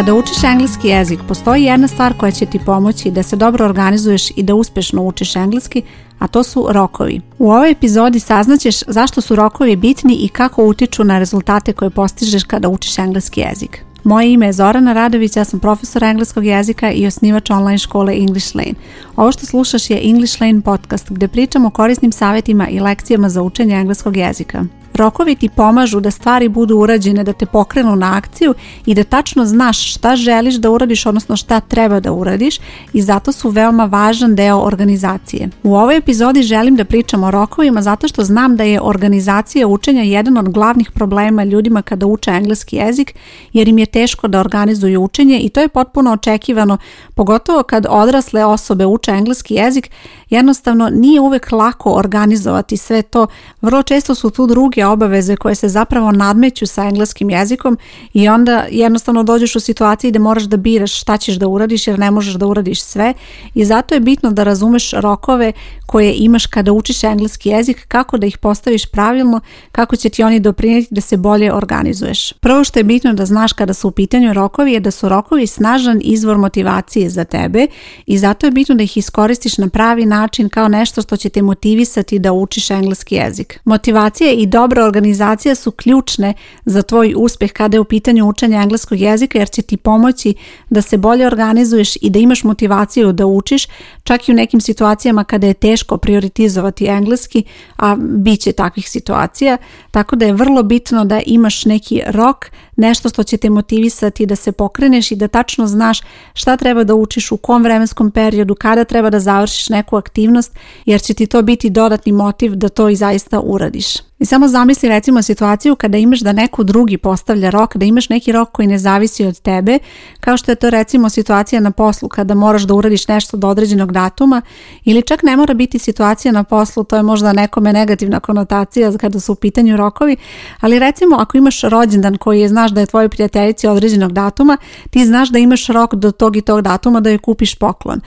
Kada učiš engleski jezik, postoji jedna stvar koja će ti pomoći da se dobro organizuješ i da uspešno učiš engleski, a to su rokovi. U ovoj epizodi saznaćeš zašto su rokovi bitni i kako utiču na rezultate koje postižeš kada učiš engleski jezik. Moje ime je Zorana Radović, ja sam profesor engleskog jezika i osnivač online škole English Lane. Ovo što slušaš je English Lane podcast gdje pričamo o korisnim savjetima i lekcijama za učenje engleskog jezika. Rokovi ti pomažu da stvari budu urađene, da te pokrenu na akciju i da tačno znaš šta želiš da uradiš, odnosno šta treba da uradiš i zato su veoma važan deo organizacije. U ovoj epizodi želim da pričam o rokovima zato što znam da je organizacija učenja jedan od glavnih problema ljudima kada uče engleski jezik jer im je teško da organizuju učenje i to je potpuno očekivano, pogotovo kad odrasle osobe uče engleski jezik jednostavno nije uvijek lako organizovati sve to. Vrlo često su tu druge obaveze koje se zapravo nadmeću sa engleskim jezikom i onda jednostavno dođeš u situaciji da moraš da biraš šta ćeš da uradiš jer ne možeš da uradiš sve i zato je bitno da razumeš rokove koje imaš kada učiš engleski jezik, kako da ih postaviš pravilno, kako će ti oni doprinijeti da se bolje organizuješ. Prvo što je bitno da znaš kada su u pitanju rokovi je da su rokovi snažan izvor motivacije za tebe i zato je bitno da ih iskoristiš na pravi način način kao nešto što će te motivisati da učiš engleski jezik. Motivacije i dobra organizacija su ključne za tvoj uspjeh kada je u pitanju učenja engleskog jezika jer će ti pomoći da se bolje organizuješ i da imaš motivaciju da učiš čak i u nekim situacijama kada je teško prioritizovati engleski, a bit će takvih situacija, tako da je vrlo bitno da imaš neki rok, nešto što će te motivisati da se pokreneš i da tačno znaš šta treba da učiš u kom vremenskom periodu, kada treba da završiš neku aktivnost jer će ti to biti dodatni motiv da to i zaista uradiš. I samo zamisli recimo situaciju kada imaš da neko drugi postavlja rok, da imaš neki rok koji ne zavisi od tebe, kao što je to recimo situacija na poslu kada moraš da uradiš nešto do određenog datuma ili čak ne mora biti situacija na poslu, to je možda nekome negativna konotacija kada su u pitanju rokovi, ali recimo ako imaš rođendan koji je znaš da je tvojoj prijateljici određenog datuma, ti znaš da imaš rok do tog i tog datuma da joj kupiš poklon.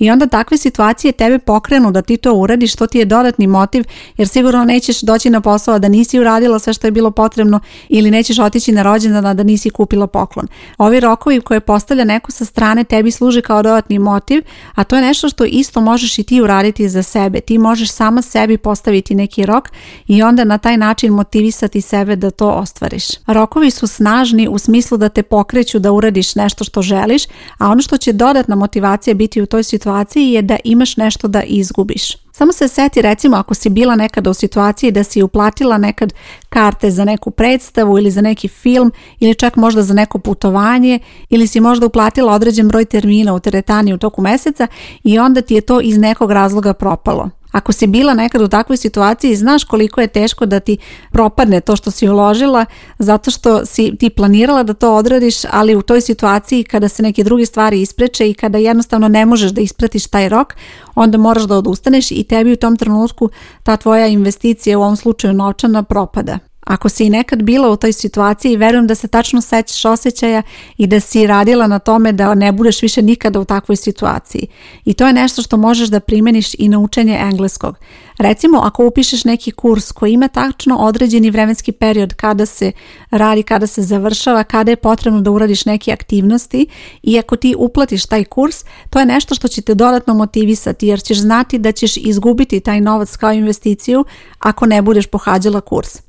I onda takve situacije tebe pokrenu da ti to uradiš, to ti je dodatni motiv, jer sigurno nećeš doći na posao da nisi uradila sve što je bilo potrebno ili nećeš otići na rođendana da nisi kupila poklon. Ovi rokovi koje postavlja neko sa strane tebi služe kao dodatni motiv, a to je nešto što isto možeš i ti uraditi za sebe. Ti možeš sama sebi postaviti neki rok i onda na taj način motivisati sebe da to ostvariš. Rokovi su snažni u smislu da te pokreću da uradiš nešto što želiš, a ono što će dodatna motivacija biti u toj situaciji situaciji je da imaš nešto da izgubiš. Samo se seti recimo ako si bila nekada u situaciji da si uplatila nekad karte za neku predstavu ili za neki film ili čak možda za neko putovanje ili si možda uplatila određen broj termina u teretani u toku meseca i onda ti je to iz nekog razloga propalo. Ako si bila nekad u takvoj situaciji, znaš koliko je teško da ti propadne to što si uložila zato što si ti planirala da to odradiš, ali u toj situaciji kada se neke druge stvari ispreče i kada jednostavno ne možeš da ispratiš taj rok, onda moraš da odustaneš i tebi u tom trenutku ta tvoja investicija u ovom slučaju novčana propada. Ako si i nekad bila u toj situaciji, verujem da se tačno sećaš osjećaja i da si radila na tome da ne budeš više nikada u takvoj situaciji. I to je nešto što možeš da primeniš i na učenje engleskog. Recimo, ako upišeš neki kurs koji ima tačno određeni vremenski period kada se radi, kada se završava, kada je potrebno da uradiš neke aktivnosti i ako ti uplatiš taj kurs, to je nešto što će te dodatno motivisati jer ćeš znati da ćeš izgubiti taj novac kao investiciju ako ne budeš pohađala kurs.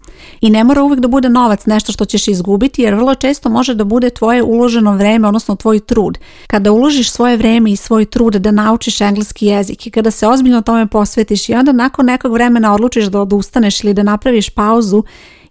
I ne mora uvijek da bude novac nešto što ćeš izgubiti jer vrlo često može da bude tvoje uloženo vreme, odnosno tvoj trud. Kada uložiš svoje vreme i svoj trud da naučiš engleski jezik i kada se ozbiljno tome posvetiš i onda nakon nekog vremena odlučiš da odustaneš ili da napraviš pauzu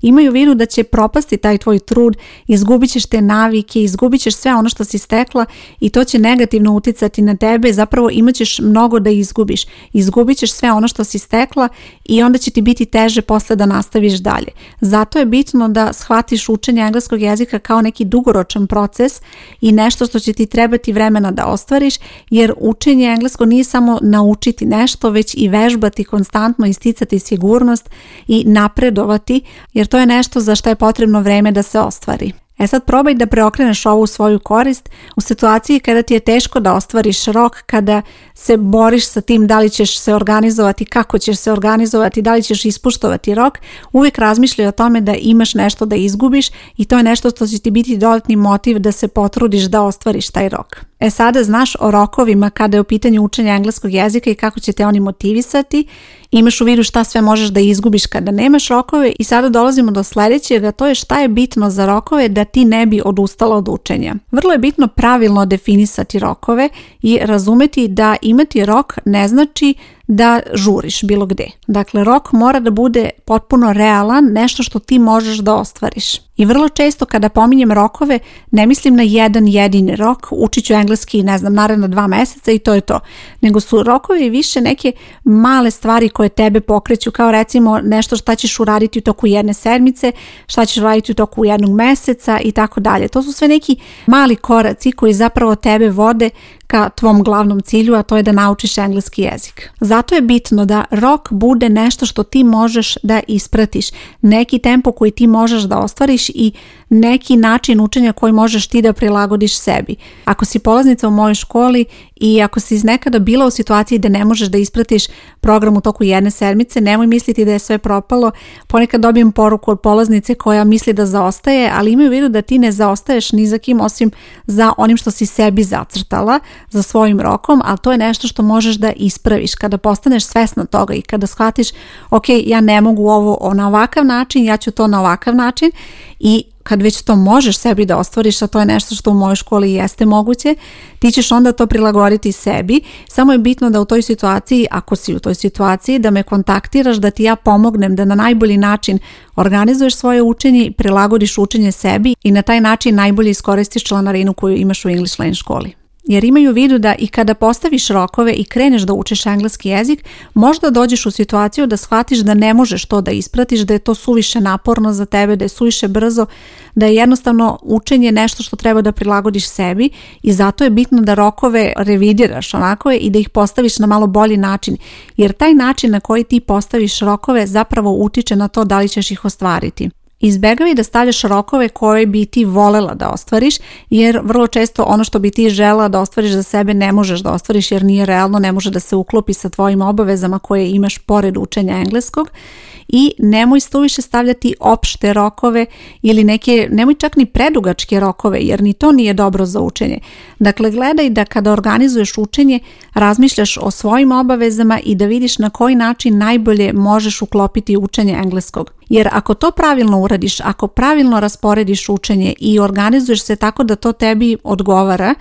imaju vidu da će propasti taj tvoj trud, izgubit ćeš te navike, izgubit ćeš sve ono što si stekla i to će negativno uticati na tebe, zapravo imat ćeš mnogo da izgubiš, izgubit ćeš sve ono što si stekla i onda će ti biti teže posle da nastaviš dalje. Zato je bitno da shvatiš učenje engleskog jezika kao neki dugoročan proces i nešto što će ti trebati vremena da ostvariš, jer učenje engleskog nije samo naučiti nešto, već i vežbati konstantno, isticati sigurnost i napredovati, jer to je nešto za što je potrebno vreme da se ostvari. E sad probaj da preokreneš ovu svoju korist u situaciji kada ti je teško da ostvariš rok, kada se boriš sa tim da li ćeš se organizovati, kako ćeš se organizovati, da li ćeš ispuštovati rok, uvijek razmišljaj o tome da imaš nešto da izgubiš i to je nešto što će ti biti dodatni motiv da se potrudiš da ostvariš taj rok. E sada znaš o rokovima kada je u pitanju učenja engleskog jezika i kako će te oni motivisati imaš u vidu šta sve možeš da izgubiš kada nemaš rokove i sada dolazimo do sljedećeg, a to je šta je bitno za rokove da ti ne bi odustala od učenja. Vrlo je bitno pravilno definisati rokove i razumeti da imati rok ne znači da žuriš bilo gde. Dakle, rok mora da bude potpuno realan, nešto što ti možeš da ostvariš. I vrlo često kada pominjem rokove, ne mislim na jedan jedini rok, učit ću engleski, ne znam, naredna dva meseca i to je to. Nego su rokovi više neke male stvari koje tebe pokreću, kao recimo nešto šta ćeš uraditi u toku jedne sedmice, šta ćeš uraditi u toku jednog meseca i tako dalje. To su sve neki mali koraci koji zapravo tebe vode ka tvom glavnom cilju, a to je da naučiš engleski jezik. Zato je bitno da rok bude nešto što ti možeš da ispratiš, neki tempo koji ti možeš da ostvariš i neki način učenja koji možeš ti da prilagodiš sebi. Ako si polaznica u mojoj školi i ako si iz nekada bila u situaciji da ne možeš da ispratiš program u toku jedne sedmice, nemoj misliti da je sve propalo. Ponekad dobijem poruku od polaznice koja misli da zaostaje, ali imaju vidu da ti ne zaostaješ ni za kim osim za onim što si sebi zacrtala, za svojim rokom, ali to je nešto što možeš da ispraviš kada postaneš svesna toga i kada shvatiš ok, ja ne mogu ovo na ovakav način, ja ću to na ovakav način i kad već to možeš sebi da ostvariš, a to je nešto što u mojoj školi jeste moguće, ti ćeš onda to prilagoditi sebi. Samo je bitno da u toj situaciji, ako si u toj situaciji, da me kontaktiraš, da ti ja pomognem, da na najbolji način organizuješ svoje učenje i prilagodiš učenje sebi i na taj način najbolje iskoristiš članarinu koju imaš u English Lane školi jer imaju vidu da i kada postaviš rokove i kreneš da učeš engleski jezik, možda dođeš u situaciju da shvatiš da ne možeš to da ispratiš, da je to suviše naporno za tebe, da je suviše brzo, da je jednostavno učenje nešto što treba da prilagodiš sebi i zato je bitno da rokove revidiraš onako i da ih postaviš na malo bolji način, jer taj način na koji ti postaviš rokove zapravo utiče na to da li ćeš ih ostvariti izbegavi da stavljaš rokove koje bi ti volela da ostvariš, jer vrlo često ono što bi ti žela da ostvariš za sebe ne možeš da ostvariš jer nije realno, ne može da se uklopi sa tvojim obavezama koje imaš pored učenja engleskog i nemoj više stavljati opšte rokove ili neke, nemoj čak ni predugačke rokove jer ni to nije dobro za učenje. Dakle, gledaj da kada organizuješ učenje razmišljaš o svojim obavezama i da vidiš na koji način najbolje možeš uklopiti učenje engleskog. Jer ako to pravilno ako pravilno rasporediš učenje i organizuješ se tako da to tebi odgovara,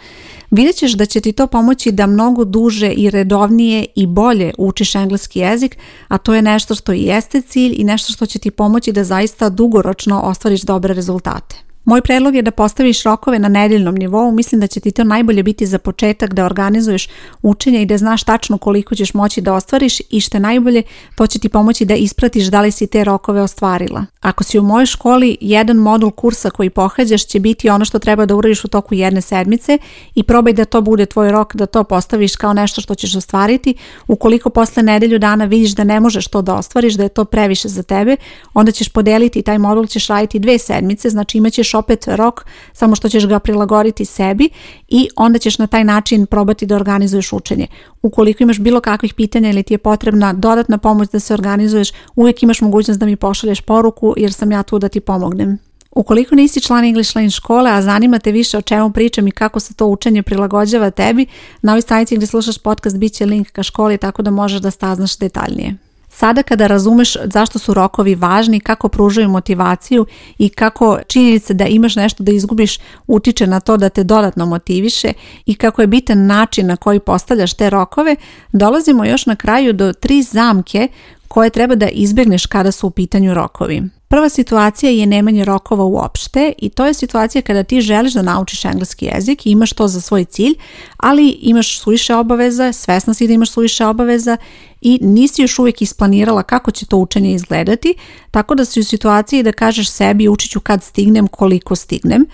vidjet ćeš da će ti to pomoći da mnogo duže i redovnije i bolje učiš engleski jezik, a to je nešto što i jeste cilj i nešto što će ti pomoći da zaista dugoročno ostvariš dobre rezultate. Moj predlog je da postaviš rokove na nedeljnom nivou, mislim da će ti to najbolje biti za početak da organizuješ učenje i da znaš tačno koliko ćeš moći da ostvariš i što najbolje, to će ti pomoći da ispratiš da li si te rokove ostvarila. Ako si u mojoj školi, jedan modul kursa koji pohađaš će biti ono što treba da uradiš u toku jedne sedmice i probaj da to bude tvoj rok, da to postaviš kao nešto što ćeš ostvariti. Ukoliko posle nedelju dana vidiš da ne možeš to da ostvariš, da je to previše za tebe, onda ćeš podeliti taj modul ćeš raditi dve sedmice, znači imaćeš opet rok, samo što ćeš ga prilagoditi sebi i onda ćeš na taj način probati da organizuješ učenje. Ukoliko imaš bilo kakvih pitanja ili ti je potrebna dodatna pomoć da se organizuješ, uvijek imaš mogućnost da mi pošalješ poruku jer sam ja tu da ti pomognem. Ukoliko nisi član English Lane škole, a zanima te više o čemu pričam i kako se to učenje prilagođava tebi, na ovoj stranici gdje slušaš podcast bit će link ka školi tako da možeš da staznaš detaljnije. Sada kada razumeš zašto su rokovi važni, kako pružaju motivaciju i kako činjenica da imaš nešto da izgubiš utiče na to da te dodatno motiviše i kako je bitan način na koji postavljaš te rokove, dolazimo još na kraju do tri zamke koje treba da izbjegneš kada su u pitanju rokovi. Prva situacija je nemanje rokova uopšte i to je situacija kada ti želiš da naučiš engleski jezik i imaš to za svoj cilj, ali imaš suviše obaveza, svesna si da imaš suviše obaveza i nisi još uvijek isplanirala kako će to učenje izgledati, tako da si u situaciji da kažeš sebi učit ću kad stignem, koliko stignem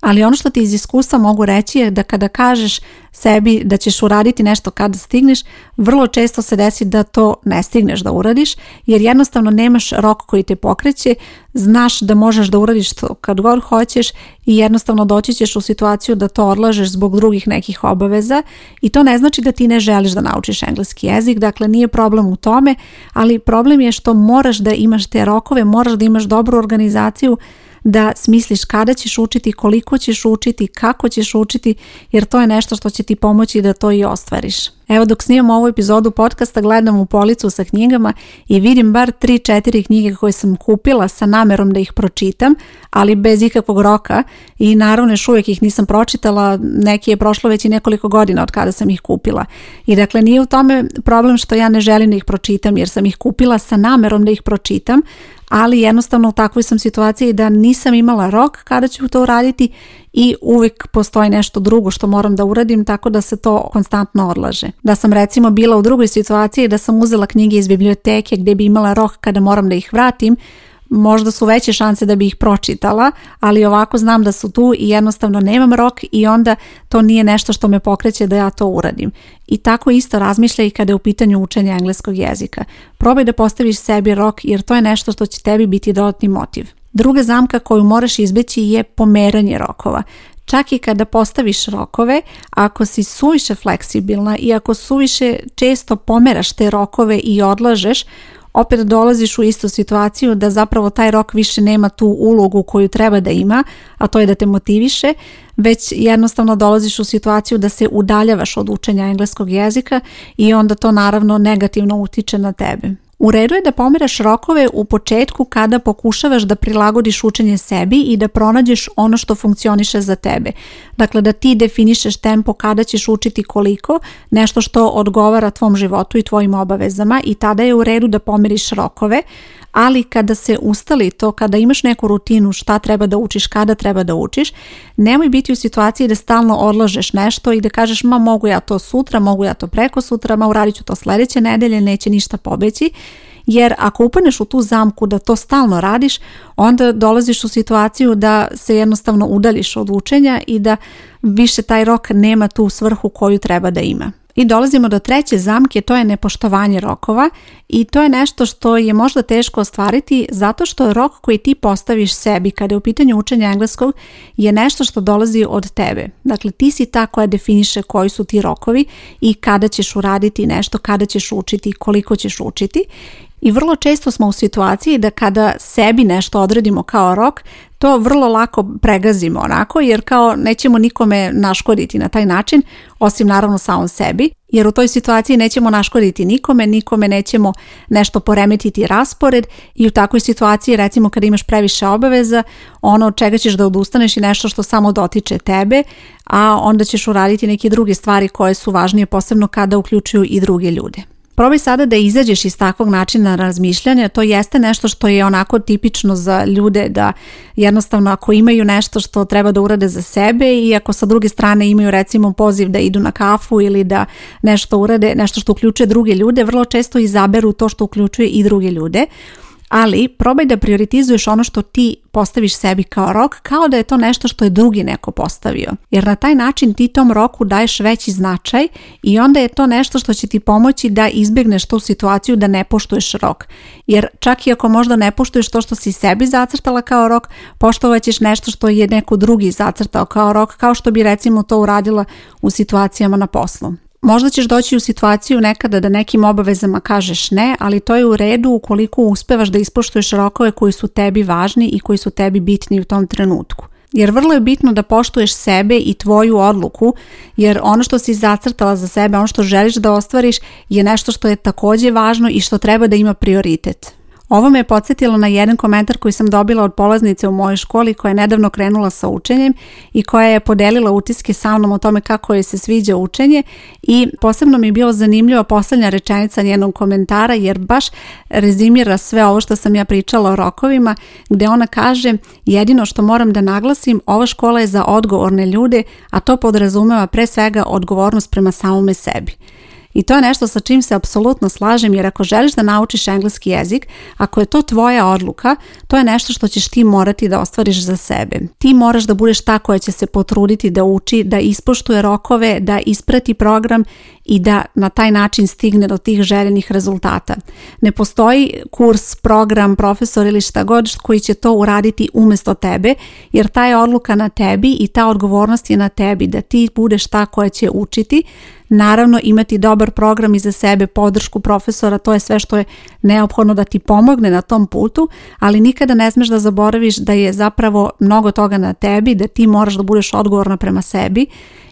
ali ono što ti iz iskustva mogu reći je da kada kažeš sebi da ćeš uraditi nešto kada stigneš, vrlo često se desi da to ne stigneš da uradiš, jer jednostavno nemaš rok koji te pokreće, znaš da možeš da uradiš to kad god hoćeš i jednostavno doći ćeš u situaciju da to odlažeš zbog drugih nekih obaveza i to ne znači da ti ne želiš da naučiš engleski jezik, dakle nije problem u tome, ali problem je što moraš da imaš te rokove, moraš da imaš dobru organizaciju, da smisliš kada ćeš učiti, koliko ćeš učiti, kako ćeš učiti jer to je nešto što će ti pomoći da to i ostvariš. Evo dok snimam ovu epizodu podcasta gledam u policu sa knjigama i vidim bar 3-4 knjige koje sam kupila sa namerom da ih pročitam, ali bez ikakvog roka i naravno još uvijek ih nisam pročitala, neki je prošlo već i nekoliko godina od kada sam ih kupila. I dakle nije u tome problem što ja ne želim da ih pročitam jer sam ih kupila sa namerom da ih pročitam, ali jednostavno u takvoj sam situaciji da nisam imala rok kada ću to uraditi i uvijek postoji nešto drugo što moram da uradim tako da se to konstantno odlaže. Da sam recimo bila u drugoj situaciji da sam uzela knjige iz biblioteke gdje bi imala rok kada moram da ih vratim, možda su veće šanse da bi ih pročitala, ali ovako znam da su tu i jednostavno nemam rok i onda to nije nešto što me pokreće da ja to uradim. I tako isto razmišlja i kada je u pitanju učenja engleskog jezika. Probaj da postaviš sebi rok jer to je nešto što će tebi biti dodatni motiv. Druga zamka koju moraš izbeći je pomeranje rokova. Čak i kada postaviš rokove, ako si suviše fleksibilna i ako suviše često pomeraš te rokove i odlažeš, opet dolaziš u istu situaciju da zapravo taj rok više nema tu ulogu koju treba da ima, a to je da te motiviše, već jednostavno dolaziš u situaciju da se udaljavaš od učenja engleskog jezika i onda to naravno negativno utiče na tebe. U redu je da pomeraš rokove u početku kada pokušavaš da prilagodiš učenje sebi i da pronađeš ono što funkcioniše za tebe. Dakle, da ti definišeš tempo kada ćeš učiti koliko, nešto što odgovara tvom životu i tvojim obavezama i tada je u redu da pomeriš rokove, ali kada se ustali to, kada imaš neku rutinu šta treba da učiš, kada treba da učiš, nemoj biti u situaciji da stalno odlažeš nešto i da kažeš ma mogu ja to sutra, mogu ja to preko sutra, ma uradit ću to sljedeće nedelje, neće ništa pobeći jer ako upaneš u tu zamku da to stalno radiš, onda dolaziš u situaciju da se jednostavno udališ od učenja i da više taj rok nema tu svrhu koju treba da ima. I dolazimo do treće zamke, to je nepoštovanje rokova i to je nešto što je možda teško ostvariti zato što rok koji ti postaviš sebi kada je u pitanju učenja engleskog je nešto što dolazi od tebe. Dakle, ti si ta koja definiše koji su ti rokovi i kada ćeš uraditi nešto, kada ćeš učiti, koliko ćeš učiti i vrlo često smo u situaciji da kada sebi nešto odredimo kao rok, to vrlo lako pregazimo onako jer kao nećemo nikome naškoditi na taj način, osim naravno samom sebi, jer u toj situaciji nećemo naškoditi nikome, nikome nećemo nešto poremetiti raspored i u takvoj situaciji recimo kad imaš previše obaveza, ono od čega ćeš da odustaneš i nešto što samo dotiče tebe, a onda ćeš uraditi neke druge stvari koje su važnije posebno kada uključuju i druge ljude. Probaj sada da izađeš iz takvog načina razmišljanja, to jeste nešto što je onako tipično za ljude da jednostavno ako imaju nešto što treba da urade za sebe i ako sa druge strane imaju recimo poziv da idu na kafu ili da nešto urade, nešto što uključuje druge ljude, vrlo često izaberu to što uključuje i druge ljude ali probaj da prioritizuješ ono što ti postaviš sebi kao rok kao da je to nešto što je drugi neko postavio. Jer na taj način ti tom roku daješ veći značaj i onda je to nešto što će ti pomoći da izbjegneš tu situaciju da ne poštuješ rok. Jer čak i ako možda ne poštuješ to što si sebi zacrtala kao rok, poštovaćeš nešto što je neko drugi zacrtao kao rok, kao što bi recimo to uradila u situacijama na poslu. Možda ćeš doći u situaciju nekada da nekim obavezama kažeš ne, ali to je u redu ukoliko uspevaš da ispoštuješ rokove koji su tebi važni i koji su tebi bitni u tom trenutku. Jer vrlo je bitno da poštuješ sebe i tvoju odluku, jer ono što si zacrtala za sebe, ono što želiš da ostvariš je nešto što je takođe važno i što treba da ima prioritet. Ovo me je podsjetilo na jedan komentar koji sam dobila od polaznice u mojoj školi koja je nedavno krenula sa učenjem i koja je podelila utiske sa mnom o tome kako joj se sviđa učenje i posebno mi je bilo zanimljiva poslednja rečenica njenog komentara jer baš rezimira sve ovo što sam ja pričala o rokovima gde ona kaže jedino što moram da naglasim ova škola je za odgovorne ljude a to podrazumeva pre svega odgovornost prema samome sebi. I to je nešto sa čim se apsolutno slažem jer ako želiš da naučiš engleski jezik, ako je to tvoja odluka, to je nešto što ćeš ti morati da ostvariš za sebe. Ti moraš da budeš ta koja će se potruditi da uči, da ispoštuje rokove, da isprati program i da na taj način stigne do tih željenih rezultata. Ne postoji kurs, program, profesor ili šta god koji će to uraditi umjesto tebe, jer ta je odluka na tebi i ta odgovornost je na tebi da ti budeš ta koja će učiti, naravno imati dobar program iza sebe, podršku profesora, to je sve što je neophodno da ti pomogne na tom putu, ali nikada ne smeš da zaboraviš da je zapravo mnogo toga na tebi, da ti moraš da budeš odgovorna prema sebi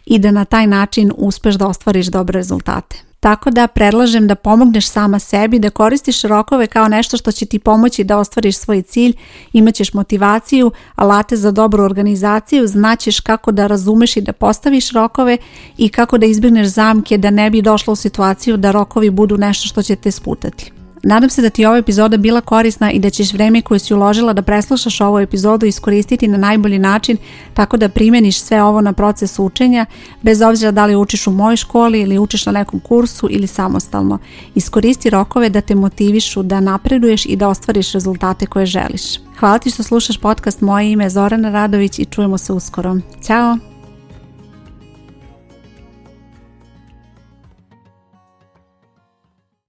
i da na taj način uspeš da ostvariš dobre rezultate. Tako da predlažem da pomogneš sama sebi, da koristiš rokove kao nešto što će ti pomoći da ostvariš svoj cilj, imaćeš motivaciju, alate za dobru organizaciju, znaćeš kako da razumeš i da postaviš rokove i kako da izbjegneš zamke da ne bi došlo u situaciju da rokovi budu nešto što će te sputati. Nadam se da ti je ova epizoda bila korisna i da ćeš vreme koje si uložila da preslušaš ovu epizodu iskoristiti na najbolji način tako da primeniš sve ovo na proces učenja, bez obzira da li učiš u mojoj školi ili učiš na nekom kursu ili samostalno. Iskoristi rokove da te motivišu da napreduješ i da ostvariš rezultate koje želiš. Hvala ti što slušaš podcast Moje ime Zorana Radović i čujemo se uskoro. Ćao!